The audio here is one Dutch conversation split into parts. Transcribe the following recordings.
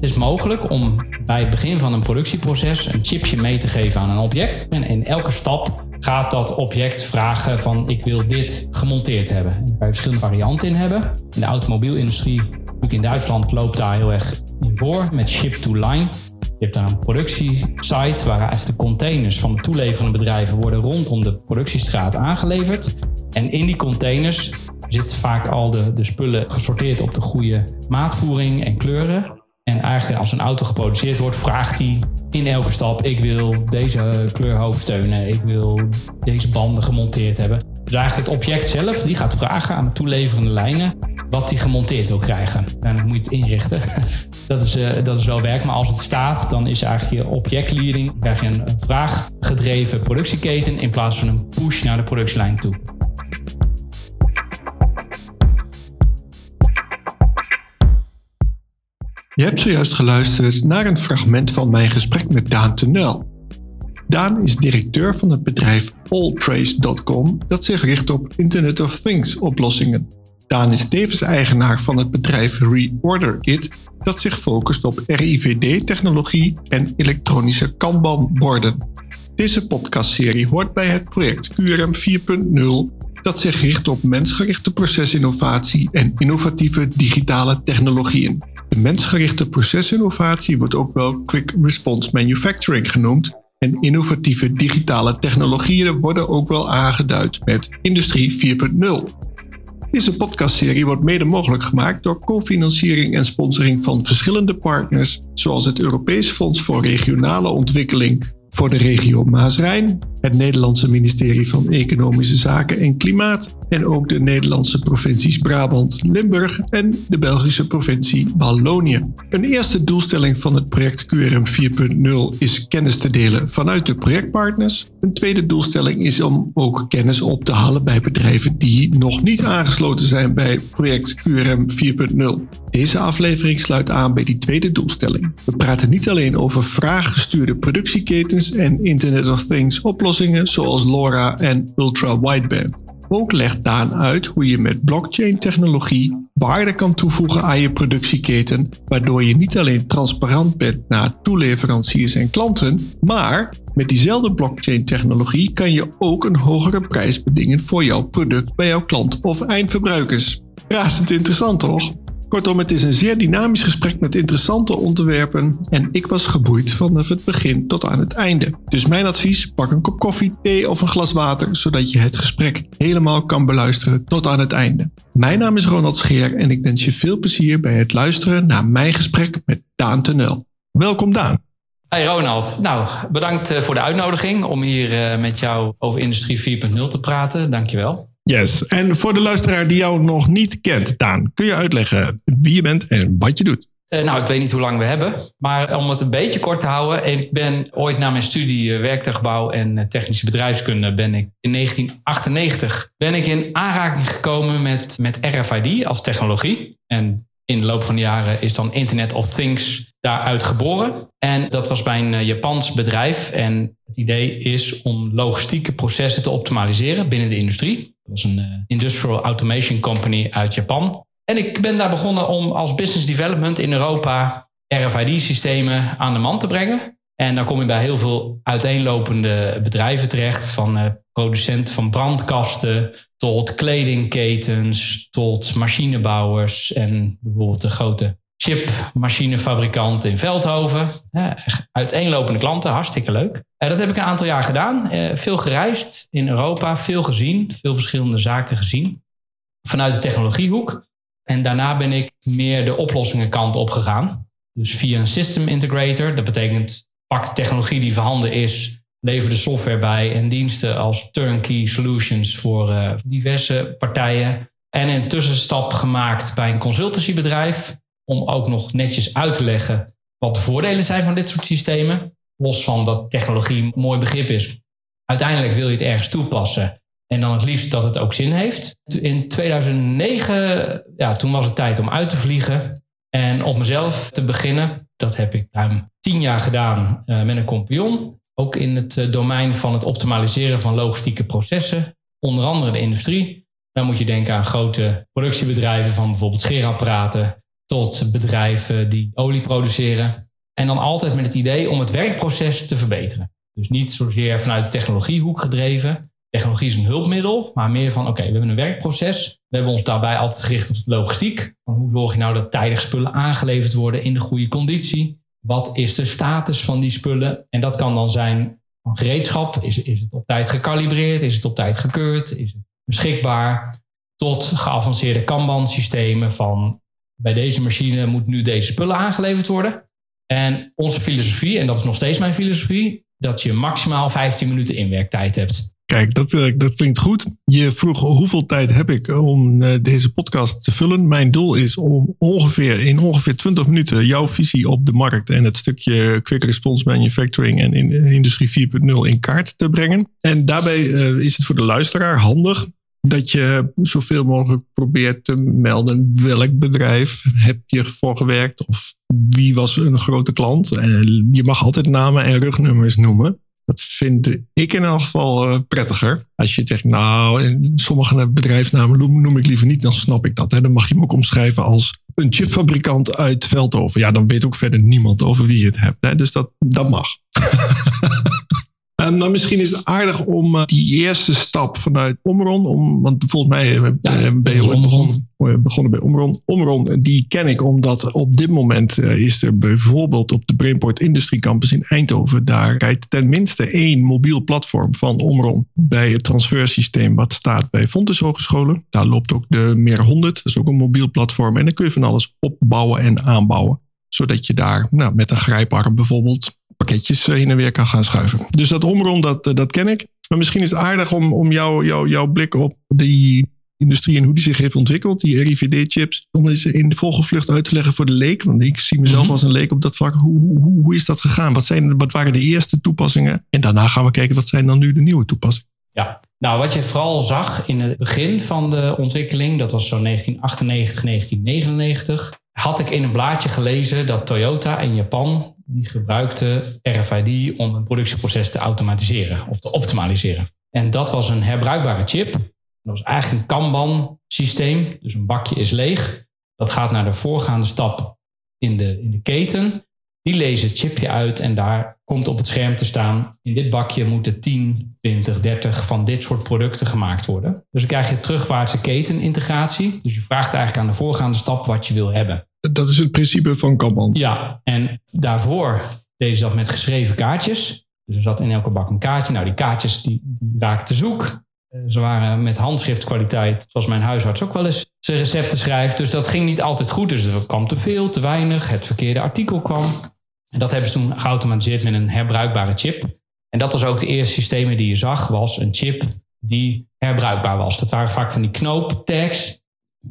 Het is mogelijk om bij het begin van een productieproces een chipje mee te geven aan een object. En in elke stap gaat dat object vragen van ik wil dit gemonteerd hebben. En daar kan je verschillende varianten in hebben. In de automobielindustrie, ook in Duitsland, loopt daar heel erg in voor met ship to line. Je hebt daar een productiesite waar eigenlijk de containers van de toeleverende bedrijven worden rondom de productiestraat aangeleverd. En in die containers zit vaak al de, de spullen gesorteerd op de goede maatvoering en kleuren. En eigenlijk als een auto geproduceerd wordt, vraagt hij in elke stap: ik wil deze kleurhoofdsteunen, ik wil deze banden gemonteerd hebben. Dus eigenlijk het object zelf, die gaat vragen aan de toeleverende lijnen wat hij gemonteerd wil krijgen. En dan moet je het inrichten. Dat is, uh, dat is wel werk, maar als het staat, dan is eigenlijk je objectleading, krijg je een vraaggedreven productieketen in plaats van een push naar de productielijn toe. Je hebt zojuist geluisterd naar een fragment van mijn gesprek met Daan Tenel. Daan is directeur van het bedrijf alltrace.com dat zich richt op Internet of Things oplossingen. Daan is tevens eigenaar van het bedrijf ReorderKit dat zich focust op RIVD-technologie en elektronische kanbanborden. Deze podcastserie hoort bij het project QRM 4.0 dat zich richt op mensgerichte procesinnovatie en innovatieve digitale technologieën. De mensgerichte procesinnovatie wordt ook wel Quick Response Manufacturing genoemd en innovatieve digitale technologieën worden ook wel aangeduid met Industrie 4.0. Deze podcastserie wordt mede mogelijk gemaakt door cofinanciering en sponsoring van verschillende partners, zoals het Europees Fonds voor Regionale Ontwikkeling voor de regio Maas-Rijn, het Nederlandse ministerie van Economische Zaken en Klimaat en ook de Nederlandse provincies Brabant, Limburg en de Belgische provincie Wallonië. Een eerste doelstelling van het project QRM 4.0 is kennis te delen vanuit de projectpartners. Een tweede doelstelling is om ook kennis op te halen bij bedrijven die nog niet aangesloten zijn bij project QRM 4.0. Deze aflevering sluit aan bij die tweede doelstelling. We praten niet alleen over vraaggestuurde productieketens en Internet of Things oplossingen zoals LoRa en Ultra Wideband. Ook legt Daan uit hoe je met blockchain-technologie waarde kan toevoegen aan je productieketen, waardoor je niet alleen transparant bent naar toeleveranciers en klanten, maar met diezelfde blockchain-technologie kan je ook een hogere prijs bedingen voor jouw product bij jouw klant of eindverbruikers. Razend interessant toch? Kortom, het is een zeer dynamisch gesprek met interessante onderwerpen en ik was geboeid vanaf het begin tot aan het einde. Dus mijn advies, pak een kop koffie, thee of een glas water, zodat je het gesprek helemaal kan beluisteren tot aan het einde. Mijn naam is Ronald Scheer en ik wens je veel plezier bij het luisteren naar mijn gesprek met Daan Tenel. Welkom Daan. Hey Ronald, nou bedankt eh, voor de uitnodiging om hier eh, met jou over Industrie 4.0 te praten. Dankjewel. Yes, en voor de luisteraar die jou nog niet kent, Daan, kun je uitleggen wie je bent en wat je doet? Uh, nou, ik weet niet hoe lang we hebben, maar om het een beetje kort te houden. Ik ben ooit na mijn studie uh, werktuigbouw en uh, technische bedrijfskunde ben ik in 1998 ben ik in aanraking gekomen met, met RFID als technologie. En in de loop van de jaren is dan Internet of Things daaruit geboren. En dat was bij een Japans bedrijf. En het idee is om logistieke processen te optimaliseren binnen de industrie. Dat was een uh, industrial automation company uit Japan. En ik ben daar begonnen om als business development in Europa RFID-systemen aan de man te brengen. En dan kom je bij heel veel uiteenlopende bedrijven terecht, van uh, producenten van brandkasten tot kledingketens, tot machinebouwers en bijvoorbeeld de grote chipmachinefabrikant in Veldhoven. Uiteenlopende klanten, hartstikke leuk. Uh, dat heb ik een aantal jaar gedaan. Uh, veel gereisd in Europa, veel gezien, veel verschillende zaken gezien. Vanuit de technologiehoek. En daarna ben ik meer de oplossingenkant opgegaan. Dus via een system integrator. Dat betekent pak technologie die voorhanden is, lever de software bij en diensten als turnkey solutions voor uh, diverse partijen. En een tussenstap gemaakt bij een consultancybedrijf om ook nog netjes uit te leggen wat de voordelen zijn van dit soort systemen. Los van dat technologie een mooi begrip is. Uiteindelijk wil je het ergens toepassen. En dan het liefst dat het ook zin heeft. In 2009, ja, toen was het tijd om uit te vliegen. En op mezelf te beginnen. Dat heb ik ruim tien jaar gedaan uh, met een compagnon. Ook in het uh, domein van het optimaliseren van logistieke processen. Onder andere de industrie. Dan moet je denken aan grote productiebedrijven van bijvoorbeeld scheerapparaten tot bedrijven die olie produceren. En dan altijd met het idee om het werkproces te verbeteren. Dus niet zozeer vanuit de technologiehoek gedreven. Technologie is een hulpmiddel, maar meer van oké, we hebben een werkproces. We hebben ons daarbij altijd gericht op de logistiek. Van hoe zorg je nou dat tijdig spullen aangeleverd worden in de goede conditie? Wat is de status van die spullen? En dat kan dan zijn van gereedschap. Is, is het op tijd gekalibreerd? Is het op tijd gekeurd? Is het beschikbaar? Tot geavanceerde Kanban-systemen van bij deze machine moet nu deze spullen aangeleverd worden. En onze filosofie, en dat is nog steeds mijn filosofie, dat je maximaal 15 minuten inwerktijd hebt. Kijk, dat, eh, dat klinkt goed. Je vroeg hoeveel tijd heb ik om eh, deze podcast te vullen. Mijn doel is om ongeveer in ongeveer 20 minuten jouw visie op de markt en het stukje quick response manufacturing en in, industrie 4.0 in kaart te brengen. En daarbij eh, is het voor de luisteraar handig dat je zoveel mogelijk probeert te melden welk bedrijf heb je voor gewerkt of wie was een grote klant. Je mag altijd namen en rugnummers noemen. Dat vind ik in elk geval eh, prettiger. Als je zegt, nou, sommige bedrijfsnamen noem ik liever niet, dan snap ik dat. Hè. Dan mag je hem ook omschrijven als een chipfabrikant uit Veldhoven. Ja, dan weet ook verder niemand over wie je het hebt. Hè. Dus dat, dat mag. En dan misschien is het aardig om uh, die eerste stap vanuit Omron, om, want volgens mij uh, ja, ben je ooit begonnen, begonnen bij Omron. Omron, die ken ik omdat op dit moment is er bijvoorbeeld op de Brainport Industry Campus in Eindhoven, daar rijdt tenminste één mobiel platform van Omron bij het transfersysteem wat staat bij Fontes Hogescholen. Daar loopt ook de Meer 100, dat is ook een mobiel platform. En dan kun je van alles opbouwen en aanbouwen zodat je daar nou, met een grijparm bijvoorbeeld pakketjes heen en weer kan gaan schuiven. Dus dat omrond, dat, eh, dat ken ik. Maar misschien is het aardig om, om jou, jou, jouw blik op die industrie en hoe die zich heeft ontwikkeld, die RIVD-chips, om eens in de volgevlucht uit te leggen voor de leek. Want ik zie mezelf mhm. als een leek op dat vlak. Hoe, hoe, hoe is dat gegaan? Wat, zijn, wat waren de eerste toepassingen? En daarna gaan we kijken wat zijn dan nu de nieuwe toepassingen. Ja, nou wat je vooral zag in het begin van de ontwikkeling, dat was zo 1998, 1999, had ik in een blaadje gelezen dat Toyota in Japan die gebruikte RFID om een productieproces te automatiseren of te optimaliseren. En dat was een herbruikbare chip. Dat was eigenlijk een Kanban-systeem. Dus een bakje is leeg. Dat gaat naar de voorgaande stap in de, in de keten. Die lezen het chipje uit en daar komt op het scherm te staan. In dit bakje moeten 10, 20, 30 van dit soort producten gemaakt worden. Dus dan krijg je terugwaartse ketenintegratie. Dus je vraagt eigenlijk aan de voorgaande stap wat je wil hebben. Dat is het principe van Kanban. Ja, en daarvoor deden ze dat met geschreven kaartjes. Dus er zat in elke bak een kaartje. Nou, die kaartjes die, die raakten zoek. Eh, ze waren met handschriftkwaliteit, zoals mijn huisarts ook wel eens zijn recepten schrijft. Dus dat ging niet altijd goed. Dus er kwam te veel, te weinig. Het verkeerde artikel kwam. En dat hebben ze toen geautomatiseerd met een herbruikbare chip. En dat was ook de eerste systemen die je zag, was een chip die herbruikbaar was. Dat waren vaak van die knooptags.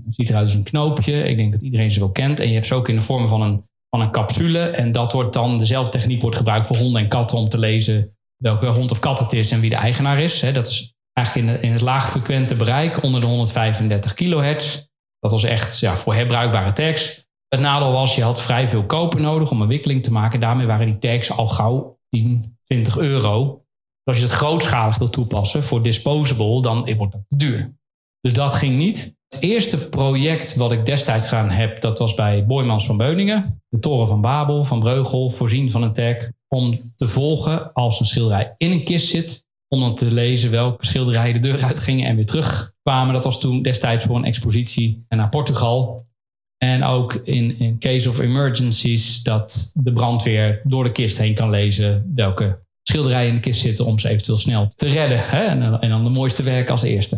Het ziet eruit als een knoopje. Ik denk dat iedereen ze wel kent. En je hebt ze ook in de vorm van een, van een capsule. En dat wordt dan, dezelfde techniek wordt gebruikt voor honden en katten om te lezen welke hond of kat het is en wie de eigenaar is. Dat is eigenlijk in, in het laagfrequente bereik onder de 135 kilohertz. Dat was echt ja, voor herbruikbare tags. Het nadeel was, je had vrij veel koper nodig om een wikkeling te maken. Daarmee waren die tags al gauw 10, 20 euro. Als je het grootschalig wil toepassen voor disposable, dan wordt dat duur. Dus dat ging niet. Het eerste project wat ik destijds gedaan heb, dat was bij Boymans van Beuningen. De toren van Babel, van Breugel, voorzien van een tag. Om te volgen als een schilderij in een kist zit. Om dan te lezen welke schilderijen de deur uitgingen en weer terugkwamen. Dat was toen destijds voor een expositie naar Portugal. En ook in, in case of emergencies dat de brandweer door de kist heen kan lezen welke schilderijen in de kist zitten om ze eventueel snel te redden. Hè? En, dan de mooiste werken als eerste.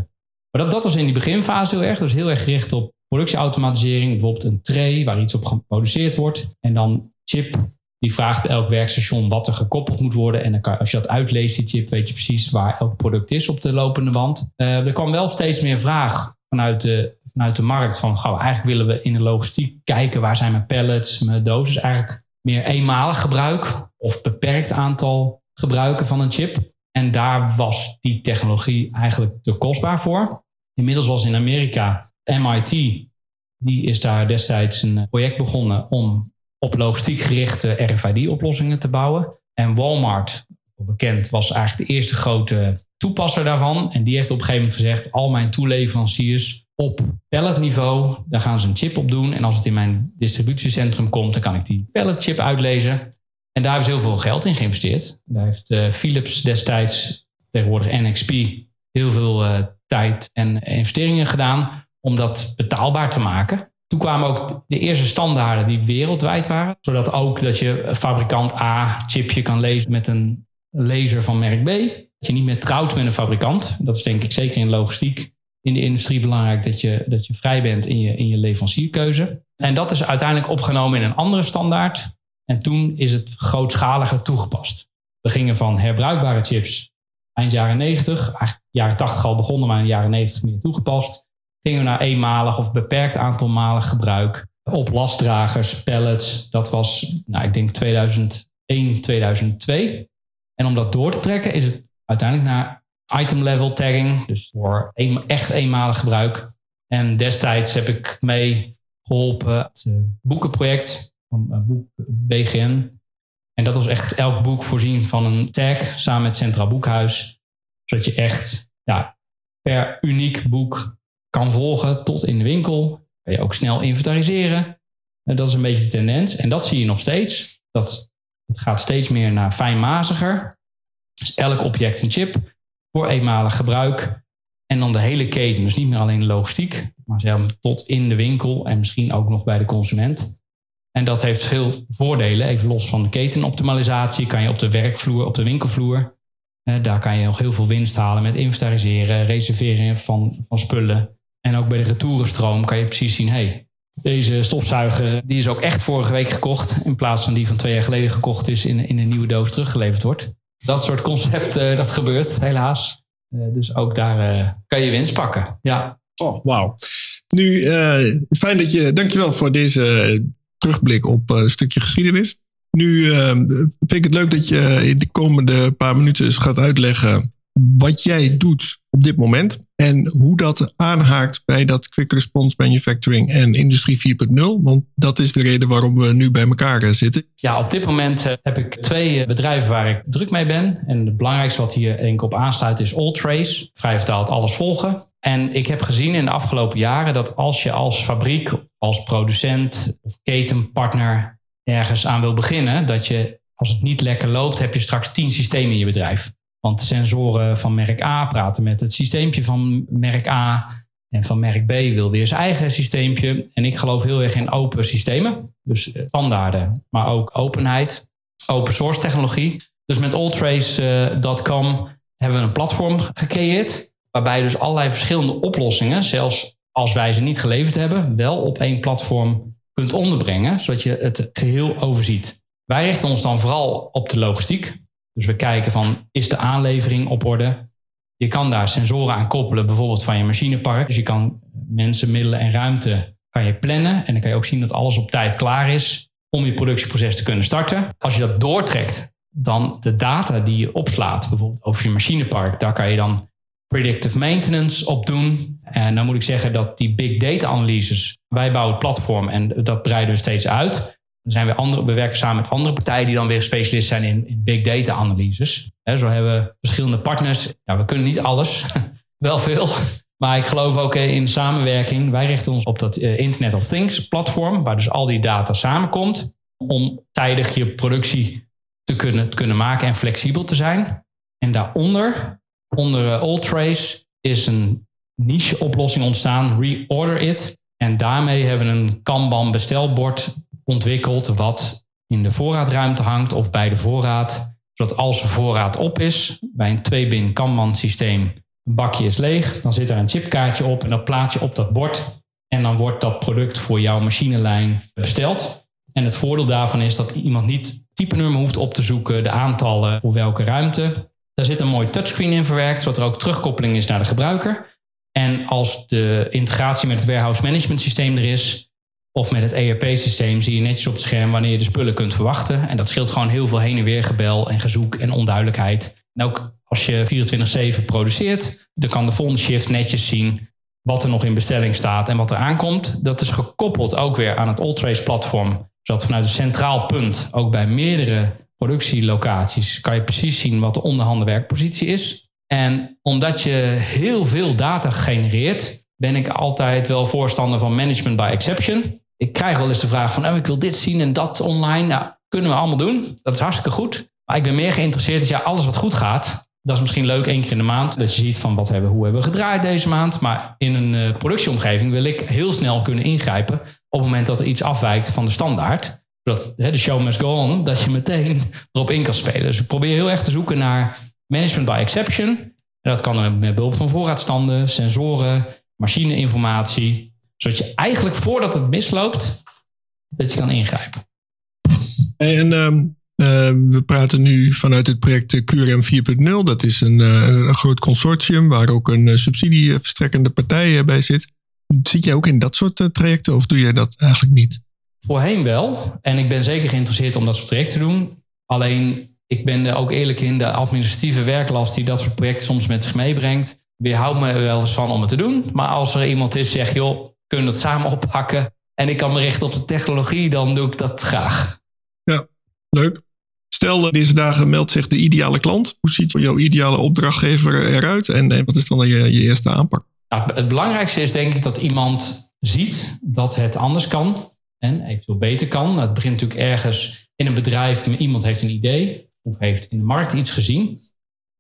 Maar dat, dat was in die beginfase heel erg. Dus heel erg gericht op productieautomatisering. Bijvoorbeeld een tray waar iets op geproduceerd wordt. En dan chip die vraagt elk werkstation wat er gekoppeld moet worden. En dan als je dat uitleest, die chip, weet je precies waar elk product is op de lopende band. Uh, er kwam wel steeds meer vraag vanuit de, vanuit de markt van, gauw, eigenlijk willen we in de logistiek kijken waar zijn mijn pallets, mijn doses. Eigenlijk meer eenmalig gebruik of beperkt aantal gebruiken van een chip. En daar was die technologie eigenlijk te kostbaar voor. Inmiddels was in Amerika MIT, die is daar destijds een project begonnen om op logistiek gerichte RFID-oplossingen te bouwen. En Walmart, bekend, was eigenlijk de eerste grote toepasser daarvan. En die heeft op een gegeven moment gezegd: al mijn toeleveranciers op palletniveau. Daar gaan ze een chip op doen. En als het in mijn distributiecentrum komt, dan kan ik die palletchip uitlezen. En daar hebben ze heel veel geld in geïnvesteerd. Daar heeft uh, Philips destijds, tegenwoordig NXP, heel veel uh, tijd en investeringen gedaan om dat betaalbaar te maken. Toen kwamen ook de eerste standaarden die wereldwijd waren. Zodat ook dat je fabrikant A chipje kan lezen met een laser van merk B. Dat je niet meer trouwt met een fabrikant. Dat is denk ik zeker in logistiek in de industrie belangrijk dat je, dat je vrij bent in je, in je leverancierkeuze. En dat is uiteindelijk opgenomen in een andere standaard. En toen is het grootschaliger toegepast. We gingen van herbruikbare chips eind jaren 90, eigenlijk jaren 80 al begonnen, maar in de jaren 90 meer toegepast. Gingen we naar eenmalig of beperkt aantal malen gebruik op lastdragers, pallets. Dat was, nou, ik denk 2001, 2002. En om dat door te trekken is het uiteindelijk naar item level tagging, dus voor echt eenmalig gebruik. En destijds heb ik mee geholpen het eh, boekenproject van uh, boek BGN. En dat was echt elk boek voorzien van een tag samen met Centraal Boekhuis. Zodat je echt ja, per uniek boek kan volgen tot in de winkel. Kan je ook snel inventariseren. En dat is een beetje de tendens. En dat zie je nog steeds. Dat, het gaat steeds meer naar fijnmaziger. Dus elk object een chip voor eenmalig gebruik. En dan de hele keten. Dus niet meer alleen de logistiek, maar tot in de winkel en misschien ook nog bij de consument. En dat heeft veel voordelen. Even los van de ketenoptimalisatie kan je op de werkvloer, op de winkelvloer. Eh, daar kan je nog heel veel winst halen met inventariseren, reserveren van, van spullen. En ook bij de retourenstroom kan je precies zien, hey, deze stofzuiger die is ook echt vorige week gekocht. In plaats van die van twee jaar geleden gekocht is in, in een nieuwe doos teruggeleverd wordt. Dat soort concepten, dat gebeurt helaas. Eh, dus ook daar eh, kan je winst pakken. Ja. Oh, wauw. Nu, fijn dat je, dankjewel voor deze terugblik op een stukje geschiedenis. Nu vind ik het leuk dat je in de komende paar minuten eens gaat uitleggen wat jij doet op dit moment en hoe dat aanhaakt bij dat quick response manufacturing en industrie 4.0. Want dat is de reden waarom we nu bij elkaar eh, zitten. Ja, op dit moment eh, heb ik twee eh, bedrijven waar ik druk mee ben. En het belangrijkste wat hier denk ik op aansluit is Alltrace. Vrij vertaald alles volgen. En ik heb gezien in de afgelopen jaren dat als je als fabriek, als producent of ketenpartner ergens aan wil beginnen, dat je als het niet lekker loopt, heb je straks tien systemen in je bedrijf. Want de sensoren van merk A praten met het systeempje van merk A. En van merk B wil weer zijn eigen systeempje. En ik geloof heel erg in open systemen. Dus eh, standaarden, maar ook openheid. Open source technologie. Dus met alltrace.com hebben we een platform gecreëerd. Waarbij dus allerlei verschillende oplossingen, zelfs als wij ze niet geleverd hebben, wel op één platform kunt onderbrengen. Zodat je het geheel overziet. Wij richten ons dan vooral op de logistiek. Dus we kijken van, is de aanlevering op orde? Je kan daar sensoren aan koppelen, bijvoorbeeld van je machinepark. Dus je kan mensen, middelen en ruimte kan je plannen. En dan kan je ook zien dat alles op tijd klaar is om je productieproces te kunnen starten. Als je dat doortrekt, dan de data die je opslaat, bijvoorbeeld over je machinepark, daar kan je dan predictive maintenance op doen. En dan moet ik zeggen dat die big data analyses, wij bouwen het platform en dat breiden we steeds uit. Er zijn weer andere, we werken samen met andere partijen die dan weer specialist zijn in, big data analyses. zo hebben we verschillende partners. Nou, we kunnen niet alles, wel veel. Maar ik geloof ook in samenwerking. Wij richten ons op dat eh, Internet of Things platform, waar dus al die data samenkomt. Om tijdig je productie te kunnen, te kunnen maken en flexibel te zijn. En daaronder, onder uh, Alltrace, is een niche oplossing ontstaan, Reorder It. En daarmee hebben we een Kanban bestelbord ontwikkeld wat in de voorraadruimte hangt of bij de voorraad. Zodat als de voorraad op is, bij een twee-bin Kanban systeem, een bakje is leeg, dan zit er een chipkaartje op en dat plaats je op dat bord. En dan wordt dat product voor jouw machinelijn besteld. En het voordeel daarvan is dat iemand niet type nummer hoeft op te zoeken, de aantallen voor welke ruimte. Daar zit een mooi touchscreen in verwerkt, zodat er ook terugkoppeling is naar de gebruiker. En als de integratie met het warehouse management systeem er is, of met het ERP-systeem zie je netjes op het scherm wanneer je de spullen kunt verwachten. En dat scheelt gewoon heel veel heen en weer gebel en gezoek en onduidelijkheid. En ook als je 24-7 produceert, dan kan de volgende shift netjes zien wat er nog in bestelling staat en wat er aankomt. Dat is gekoppeld ook weer aan het Alltrace-platform. Zodat vanuit een centraal punt, ook bij meerdere productielocaties, kan je precies zien wat de onderhanden werkpositie is. En omdat je heel veel data genereert, ben ik altijd wel voorstander van management by exception. Ik krijg wel eens de vraag van, oh, ik wil dit zien en dat online. Nou, kunnen we allemaal doen. Dat is hartstikke goed. Maar ik ben meer geïnteresseerd in ja, alles wat goed gaat. Dat is misschien leuk één keer in de maand. Dat je ziet van wat hebben, hoe hebben we gedraaid deze maand. Maar in een uh, productieomgeving wil ik heel snel kunnen ingrijpen. Op het moment dat er iets afwijkt van de standaard. Zodat de show must go on. Dat je meteen erop in kan spelen. Dus ik probeer heel erg te zoeken naar management by exception. En dat kan met behulp van voorraadstanden, sensoren, machineinformatie. Zodat je eigenlijk voordat het misloopt, dat je kan ingrijpen. En um, uh, we praten nu vanuit het project QRM 4.0. Dat is een, uh, een, groot consortium waar ook een uh, subsidieverstrekkende partij bij zit. Zit jij ook in dat soort trajecten of doe jij dat eigenlijk niet? Voorheen wel. En ik ben zeker geïnteresseerd om dat soort trajecten te doen. Alleen, ik ben er ook eerlijk in de administratieve werklast die dat soort projecten soms met zich meebrengt. Weerhoud me er wel eens van om het te doen. Maar als er iemand is die zegt, joh, kunnen het samen oppakken en ik kan me richten op de technologie, dan doe ik dat graag. Ja, leuk. Stel, deze dagen meldt zich de ideale klant. Hoe ziet jouw ideale opdrachtgever eruit en wat is dan je, je eerste aanpak? Nou, het belangrijkste is denk ik dat iemand ziet dat het anders kan en eventueel beter kan. Het begint natuurlijk ergens in een bedrijf, iemand heeft een idee of heeft in de markt iets gezien.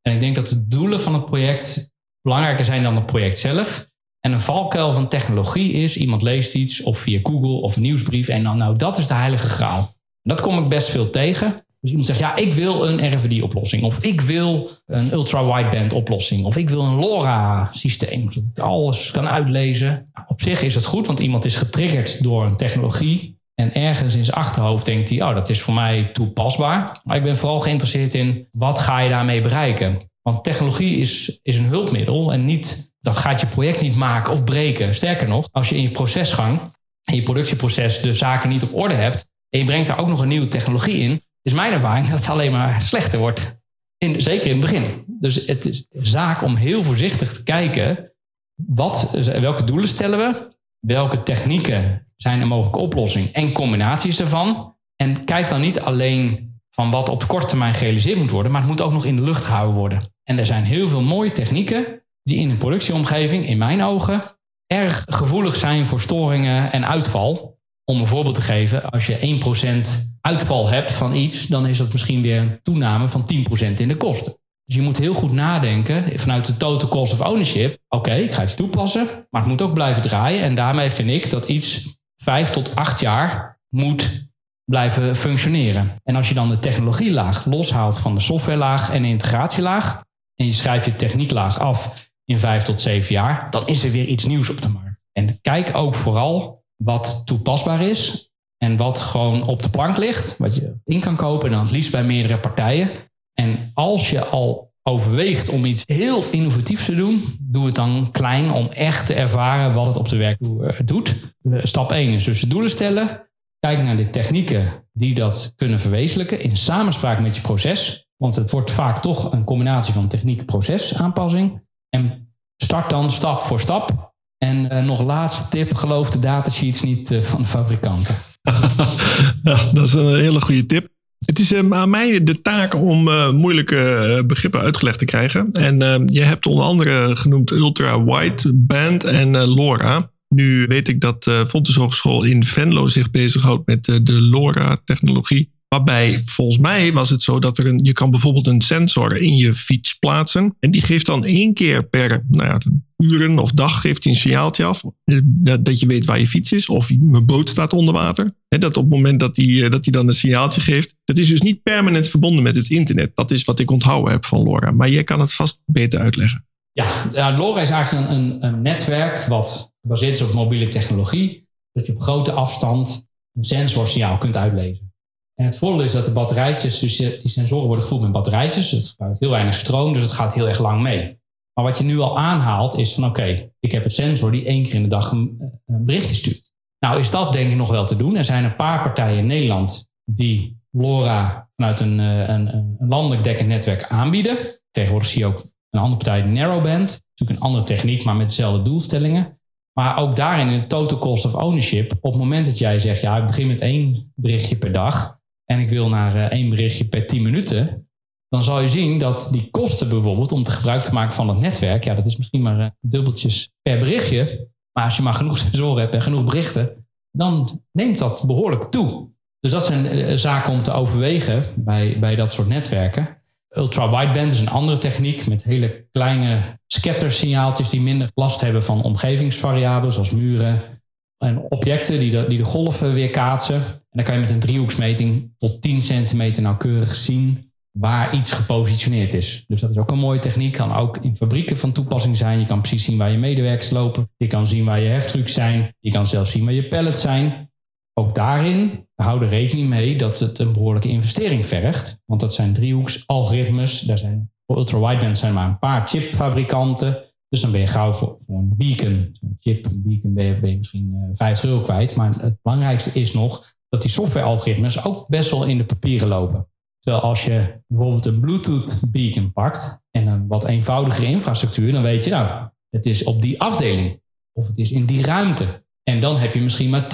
En ik denk dat de doelen van het project belangrijker zijn dan het project zelf. En een valkuil van technologie is, iemand leest iets of via Google of een nieuwsbrief en dan, nou, dat is de heilige graal. Dat kom ik best veel tegen. Dus iemand zegt, ja, ik wil een RFID-oplossing. Of ik wil een ultra-wideband-oplossing. Of ik wil een LoRa-systeem. Zodat ik alles kan uitlezen. Nou, op zich is het goed, want iemand is getriggerd door een technologie. En ergens in zijn achterhoofd denkt hij, oh, dat is voor mij toepasbaar. Maar ik ben vooral geïnteresseerd in, wat ga je daarmee bereiken? Want technologie is, is een hulpmiddel en niet, dat gaat je project niet maken of breken. Sterker nog, als je in je procesgang, in je productieproces de zaken niet op orde hebt... en je brengt daar ook nog een nieuwe technologie in is mijn ervaring dat het alleen maar slechter wordt. In, zeker in het begin. Dus het is zaak om heel voorzichtig te kijken. Wat, welke doelen stellen we? Welke technieken zijn een mogelijke oplossing? En combinaties daarvan. En kijk dan niet alleen van wat op korte termijn gerealiseerd moet worden. Maar het moet ook nog in de lucht gehouden worden. En er zijn heel veel mooie technieken die in een productieomgeving, in mijn ogen, erg gevoelig zijn voor storingen en uitval. Om een voorbeeld te geven, als je 1% uitval hebt van iets, dan is dat misschien weer een toename van 10% in de kosten. Dus je moet heel goed nadenken vanuit de total cost of ownership. Oké, ik ga iets toepassen, maar het moet ook blijven draaien. En daarmee vind ik dat iets 5 tot 8 jaar moet blijven functioneren. En als je dan de technologielaag loshaalt van de softwarelaag en de integratielaag, en je schrijft je technieklaag af in 5 tot 7 jaar, dan is er weer iets nieuws op de markt. En kijk ook vooral wat toepasbaar is en wat gewoon op de plank ligt, wat je in kan kopen en dan het liefst bij meerdere partijen. En als je al overweegt om iets heel innovatiefs te doen, doe het dan klein om echt te ervaren wat het op de werkvloer eh, doet. Stap 1 is dus doelen stellen. Kijk naar de technieken die dat kunnen verwezenlijken in samenspraak met je proces. Want het wordt vaak toch een combinatie van techniek-proces aanpassing. En start dan stap voor stap en uh, nog laatste tip, geloof de datasheets niet uh, van de fabrikanten. ja, dat is een hele goede tip. Het is uh, aan mij de taak om moeilijke begrippen uitgelegd te krijgen. En je hebt onder andere genoemd Ultra Wideband en LoRa. Nu weet ik dat Fontes Hogeschool in Venlo zich bezighoudt met de LoRa-technologie. Waarbij volgens mij was het zo dat er een, je kan bijvoorbeeld een sensor in je fiets plaatsen. En die geeft dan één keer per nou ja, uren of dag geeft hij een signaaltje af. Eh, dat je weet waar je fiets is. Of mijn boot staat onder water. Dat op het moment dat hij, eh, dat hij dan een signaaltje geeft. Dat is dus niet permanent verbonden met het internet. Dat is wat ik onthouden heb van LoRa. Maar jij kan het vast beter uitleggen. Ja, ja LoRa is eigenlijk een, een netwerk wat gebaseerd is op mobiele technologie. Dat je op grote afstand een sensorsignaal kunt uitlezen. En het voordeel is dat de batterijtjes, dus die sensoren worden gevoed met batterijtjes. Het gebruikt heel weinig stroom, dus het gaat heel erg lang mee. Maar wat je nu al aanhaalt is van oké, ik heb een sensor die één keer in de dag een, een, berichtje stuurt. Nou is dat denk ik nog wel te doen. Er zijn een paar partijen in Nederland die LoRa vanuit een, eh, een, een landelijk dekkend netwerk aanbieden. Tegenwoordig zie je ook een andere partij, Narrowband. Natuurlijk een andere techniek, maar met dezelfde doelstellingen. Maar ook daarin, in de total cost of ownership, op het moment dat jij zegt, ja, ik begin met één berichtje per dag, en ik wil naar uh, één berichtje per 10 minuten, dan zal je zien dat die kosten bijvoorbeeld om te gebruik te maken van het netwerk, ja, dat is misschien maar uh, dubbeltjes per berichtje, Maar als je maar genoeg sensoren hebt en genoeg berichten, dan neemt dat behoorlijk toe. Dus dat zijn uh, zaken om te overwegen bij, bij dat soort netwerken. Ultra-wideband is een andere techniek met hele kleine scattersignaaltjes die minder last hebben van omgevingsvariabelen, zoals muren en objecten die de, die de golven weerkaatsen. En dan kan je met een driehoeksmeting tot 10 centimeter nauwkeurig zien waar iets gepositioneerd is. Dus dat is ook een mooie techniek. Kan ook in fabrieken van toepassing zijn. Je kan precies zien waar je medewerkers lopen. Je kan zien waar je heftrucks zijn. Je kan zelfs zien waar je pallets zijn. Ook daarin houden rekening mee dat het een behoorlijke investering vergt. Want dat zijn driehoeksalgoritmes. Daar zijn, voor ultra-wideband zijn maar een paar chipfabrikanten. Dus dan ben je gauw voor, voor een beacon, een chip, een beacon ben je, misschien uh, eh, 50 euro kwijt. Maar het belangrijkste is nog dat die softwarealgoritmes ook best wel in de papieren lopen. Terwijl als je bijvoorbeeld een Bluetooth beacon pakt en een wat eenvoudigere infrastructuur, dan weet je nou, het is op die afdeling of het is in die ruimte. En dan heb je misschien maar 10%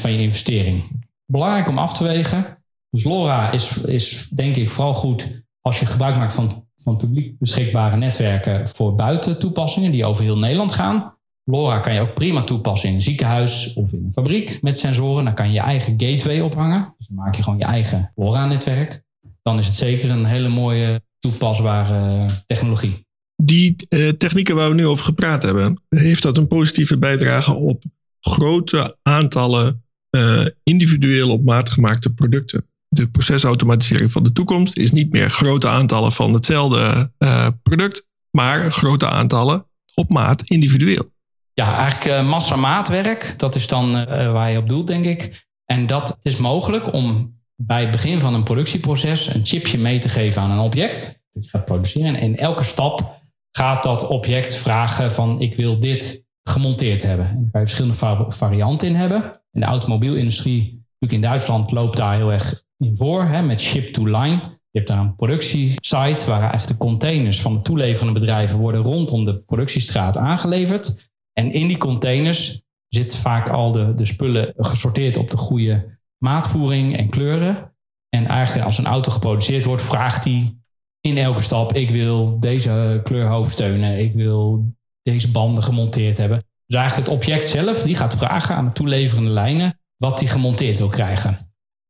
van je investering. Belangrijk om af te wegen. Dus LoRa is, is denk ik vooral goed als je gebruik maakt van, van publiek beschikbare netwerken voor buiten toepassingen die over heel Nederland gaan. LoRa kan je ook prima toepassen in een ziekenhuis of in een fabriek met sensoren. Dan kan je je eigen gateway ophangen. Dus dan maak je gewoon je eigen LoRa-netwerk dan is het zeker een hele mooie toepasbare technologie. Die uh, technieken waar we nu over gepraat hebben, heeft dat een positieve bijdrage op grote aantallen uh, individueel op maat gemaakte producten? De procesautomatisering van de toekomst is niet meer grote aantallen van hetzelfde uh, product, maar grote aantallen op maat individueel. Ja, eigenlijk massa-maatwerk, dat is dan waar je op doelt, denk ik. En dat is mogelijk om bij het begin van een productieproces een chipje mee te geven aan een object. Dat je gaat produceren. En in elke stap gaat dat object vragen van ik wil dit gemonteerd hebben. En daar kan je verschillende varianten in hebben. In de automobielindustrie, natuurlijk in Duitsland, loopt daar heel erg in voor hè, met ship to line. Je hebt daar een productiesite waar eigenlijk de containers van de toeleverende bedrijven worden rondom de productiestraat aangeleverd. En in die containers zit vaak al de, de spullen gesorteerd op de goede maatvoering en kleuren. En eigenlijk als een auto geproduceerd wordt, vraagt hij in elke stap: ik wil deze kleurhoofdsteunen, ik wil deze banden gemonteerd hebben. Dus eigenlijk het object zelf, die gaat vragen aan de toeleverende lijnen wat hij gemonteerd wil krijgen.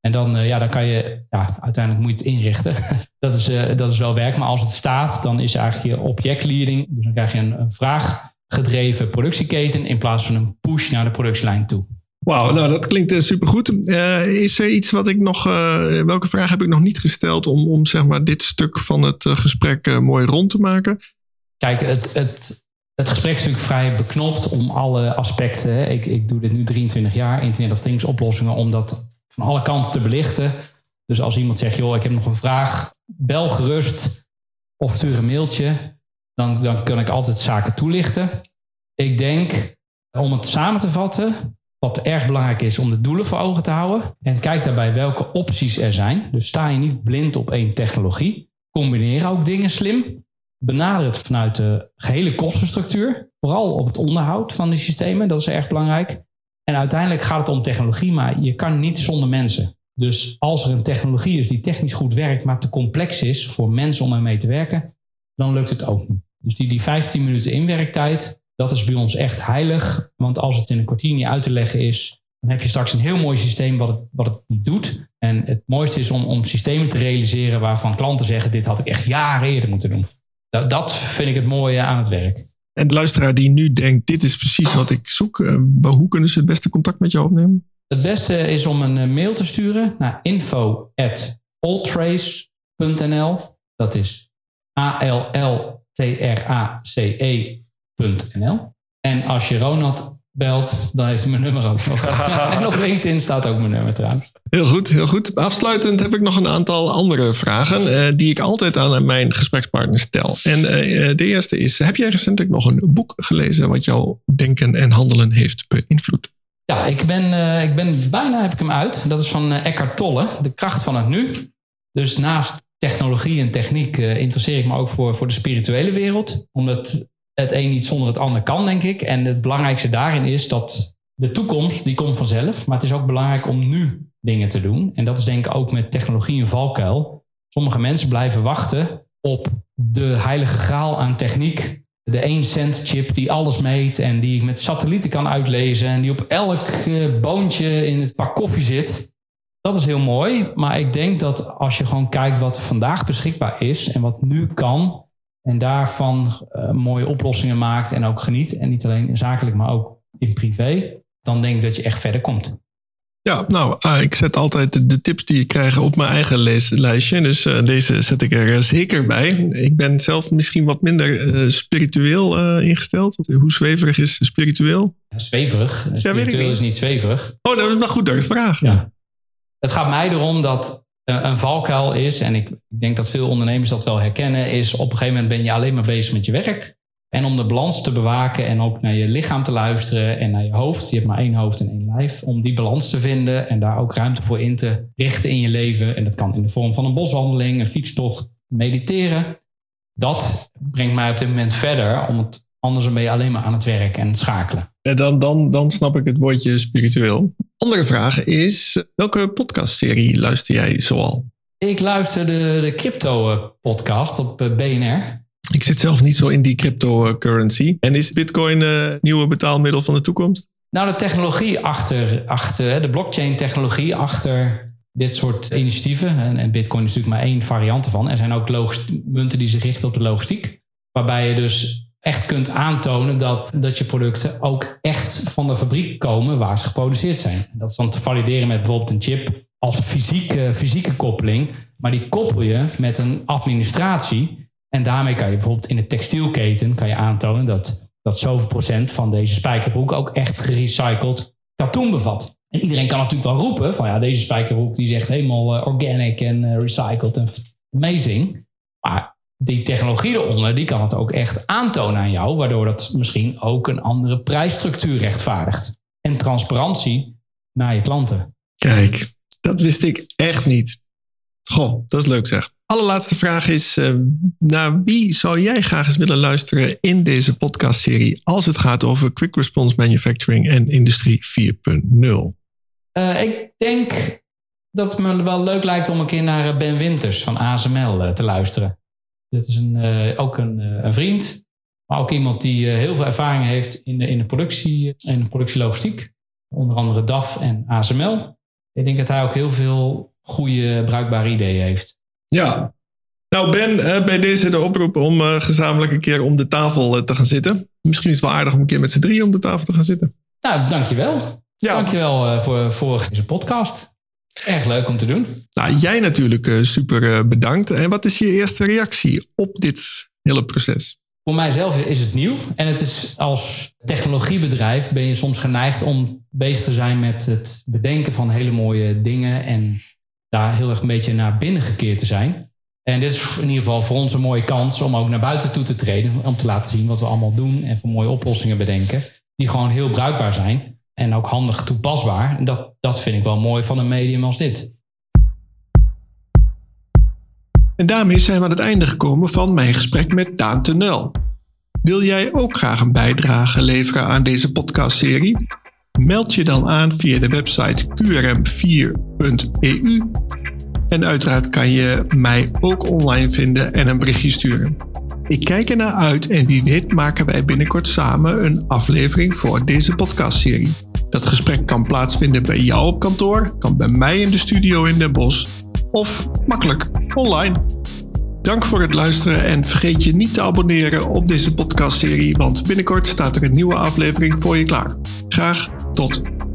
En dan, uh, ja, dan kan je, ja, uiteindelijk moet je het inrichten. dat, is, uh, dat is wel werk. Maar als het staat, dan is eigenlijk je objectleading. Dus dan krijg je een, een vraaggedreven productieketen in plaats van een push naar de productielijn toe. Wauw, nou dat klinkt uh, supergoed. Is er iets wat ik nog, welke vraag heb ik nog niet gesteld om, om zeg maar dit stuk van het gesprek mooi rond te maken? Kijk, het, het, het gesprek is natuurlijk vrij beknopt om alle aspecten. Ik, ik doe dit nu 23 jaar, Internet of Things oplossingen, om dat van alle kanten te belichten. Dus als iemand zegt, joh, ik heb nog een vraag, bel gerust of stuur een mailtje. Dan, dan kan ik altijd zaken toelichten. Ik denk, om het samen te vatten, wat erg belangrijk is om de doelen voor ogen te houden. En kijk daarbij welke opties er zijn. Dus sta je niet blind op één technologie. Combineer ook dingen slim. Benader het vanuit de gehele kostenstructuur. Vooral op het onderhoud van de systemen. Dat is erg belangrijk. En uiteindelijk gaat het om technologie, maar je kan niet zonder mensen. Dus als er een technologie is die technisch goed werkt, maar te complex is voor mensen om ermee te werken, dan lukt het ook niet. Dus die, die 15 minuten inwerktijd, dat is bij ons echt heilig. Want als het in een kwartier niet uit te leggen is, dan heb je straks een heel mooi systeem wat het, wat het niet doet. En het mooiste is om, om systemen te realiseren waarvan klanten zeggen: Dit had ik echt jaren eerder moeten doen. Dat, dat vind ik het mooie aan het werk. En de luisteraar die nu denkt: Dit is precies wat ik zoek, uh, hoe kunnen ze het beste contact met jou opnemen? Het beste is om een eh, mail te sturen naar info.alltrace.nl. Dat is A-L-L-T-R-A-C-E en als je Ronald belt, dan heeft hij mijn nummer ook nog. en op LinkedIn staat ook mijn nummer trouwens. Heel goed, heel goed. Afsluitend heb ik nog een aantal andere vragen uh, die ik altijd aan mijn gesprekspartner stel. En uh, de eerste is, heb jij recentelijk nog een boek gelezen wat jouw denken en handelen heeft beïnvloed? Ja, ik ben, ik ben bijna heb ik hem uit. Dat is van Eckhart Tolle, De kracht van het nu. Dus naast technologie en techniek interesseer ik me ook voor, voor de spirituele wereld. Omdat het een niet zonder het ander kan, denk ik. En het belangrijkste daarin is dat de toekomst, die komt vanzelf. Maar het is ook belangrijk om nu dingen te doen. En dat is denk ik ook met technologie een valkuil. Sommige mensen blijven wachten op de heilige graal aan techniek. de 1 cent chip die alles meet en die ik met satellieten kan uitlezen en die op elk eh, boontje in het pak koffie zit. Dat is heel mooi, maar ik denk dat als je gewoon kijkt wat vandaag beschikbaar is en wat nu kan en daarvan uh, mooie oplossingen maakt en ook geniet en niet alleen zakelijk, maar ook in privé, dan denk ik dat je echt verder komt. Ja, nou, uh, ik zet altijd de tips die ik krijg op mijn eigen leeslijstje. Dus uh, deze zet ik er zeker bij. Ik ben zelf misschien wat minder uh, spiritueel ingesteld. Hoe zweverig is spiritueel? Ja, zweverig. Spiritueel ja, is niet zweverig. Oh, dat is maar goed, dat is vraag. Ja. Het gaat mij erom dat een valkuil is, en ik denk dat veel ondernemers dat wel herkennen, is op een gegeven moment ben je alleen maar bezig met je werk. En om de balans te bewaken en ook naar je lichaam te luisteren en naar je hoofd. Je hebt maar één hoofd en één lijf. Om die balans te vinden en daar ook ruimte voor in te richten in je leven. En dat kan in de vorm van een boswandeling, een fietstocht, mediteren. Dat brengt mij op dit moment verder, om het, anders ben je alleen maar aan het werk en het schakelen. Ja, dan, dan, dan snap ik het woordje spiritueel. Andere vraag is, welke podcastserie luister jij zoal? Ik luister de, de crypto-podcast op eh, BNR. Ik zit zelf niet zo in die cryptocurrency. En is Bitcoin het uh, nieuwe betaalmiddel van de toekomst? Nou, de technologie achter, achter de blockchain-technologie achter dit soort initiatieven. En, en, Bitcoin is natuurlijk maar één variant ervan. Er zijn ook munten die zich richten op de logistiek. Waarbij je dus echt kunt aantonen dat, dat je producten ook echt van de fabriek komen waar ze geproduceerd zijn. Dat is dan te valideren met bijvoorbeeld een chip als fysieke, fysieke koppeling. Maar die koppel je met een administratie en daarmee kan je bijvoorbeeld in de textielketen kan je aantonen dat, dat zoveel procent van deze spijkerbroek ook echt gerecycled katoen bevat. En iedereen kan natuurlijk wel roepen van ja, deze spijkerbroek die is echt helemaal uh, organic en uh, recycled en amazing. Maar die technologie eronder, die kan het ook echt aantonen aan jou, waardoor dat misschien ook een andere prijsstructuur rechtvaardigt. En transparantie naar je klanten. Kijk, dat wist ik echt niet. Goh, dat is leuk zeg. Allerlaatste vraag is: uh, naar wie zou jij graag eens willen luisteren in deze podcastserie als het gaat over Quick Response Manufacturing en Industrie 4.0? Uh, ik denk dat het me wel leuk lijkt om een keer naar Ben Winters van ASML te luisteren. Dat is een, ook een, een, vriend, maar ook iemand die heel veel ervaring heeft in de, in de productie en productielogistiek. Onder andere DAF en ASML. Ik denk dat hij ook heel veel goede, bruikbare ideeën heeft. Ja. Nou, Ben, eh, bij deze de oproep om uh, gezamenlijk een keer om de tafel eh, te gaan zitten. Misschien is het wel aardig om een keer met z'n drie om de tafel te gaan zitten. Nou, dankjewel. Ja. Dankjewel voor, voor deze podcast. Erg leuk om te doen. Nou, jij natuurlijk super bedankt. En wat is je eerste reactie op dit hele proces? Voor mijzelf is het nieuw. En het is als technologiebedrijf ben je soms geneigd om bezig te zijn met het bedenken van hele mooie dingen. En daar heel erg een beetje naar binnen gekeerd te zijn. En dit is in ieder geval voor ons een mooie kans om ook naar buiten toe te treden. Om te laten zien wat we allemaal doen en voor mooie oplossingen bedenken. Die gewoon heel bruikbaar zijn en ook handig toepasbaar. En dat, dat vind ik wel mooi van een medium als dit. En daarmee zijn we aan het einde gekomen van mijn gesprek met Daan Tenel. Wil jij ook graag een bijdrage leveren aan deze podcastserie? Meld je dan aan via de website qrm4.eu. En uiteraard kan je mij ook online vinden en een berichtje sturen. Ik kijk ernaar uit en wie weet maken wij binnenkort samen een aflevering voor deze podcastserie. Dat gesprek kan plaatsvinden bij jou op kantoor, kan bij mij in de studio in Den Bosch of makkelijk online. Dank voor het luisteren en vergeet je niet te abonneren op deze podcastserie, want binnenkort staat er een nieuwe aflevering voor je klaar. Graag tot.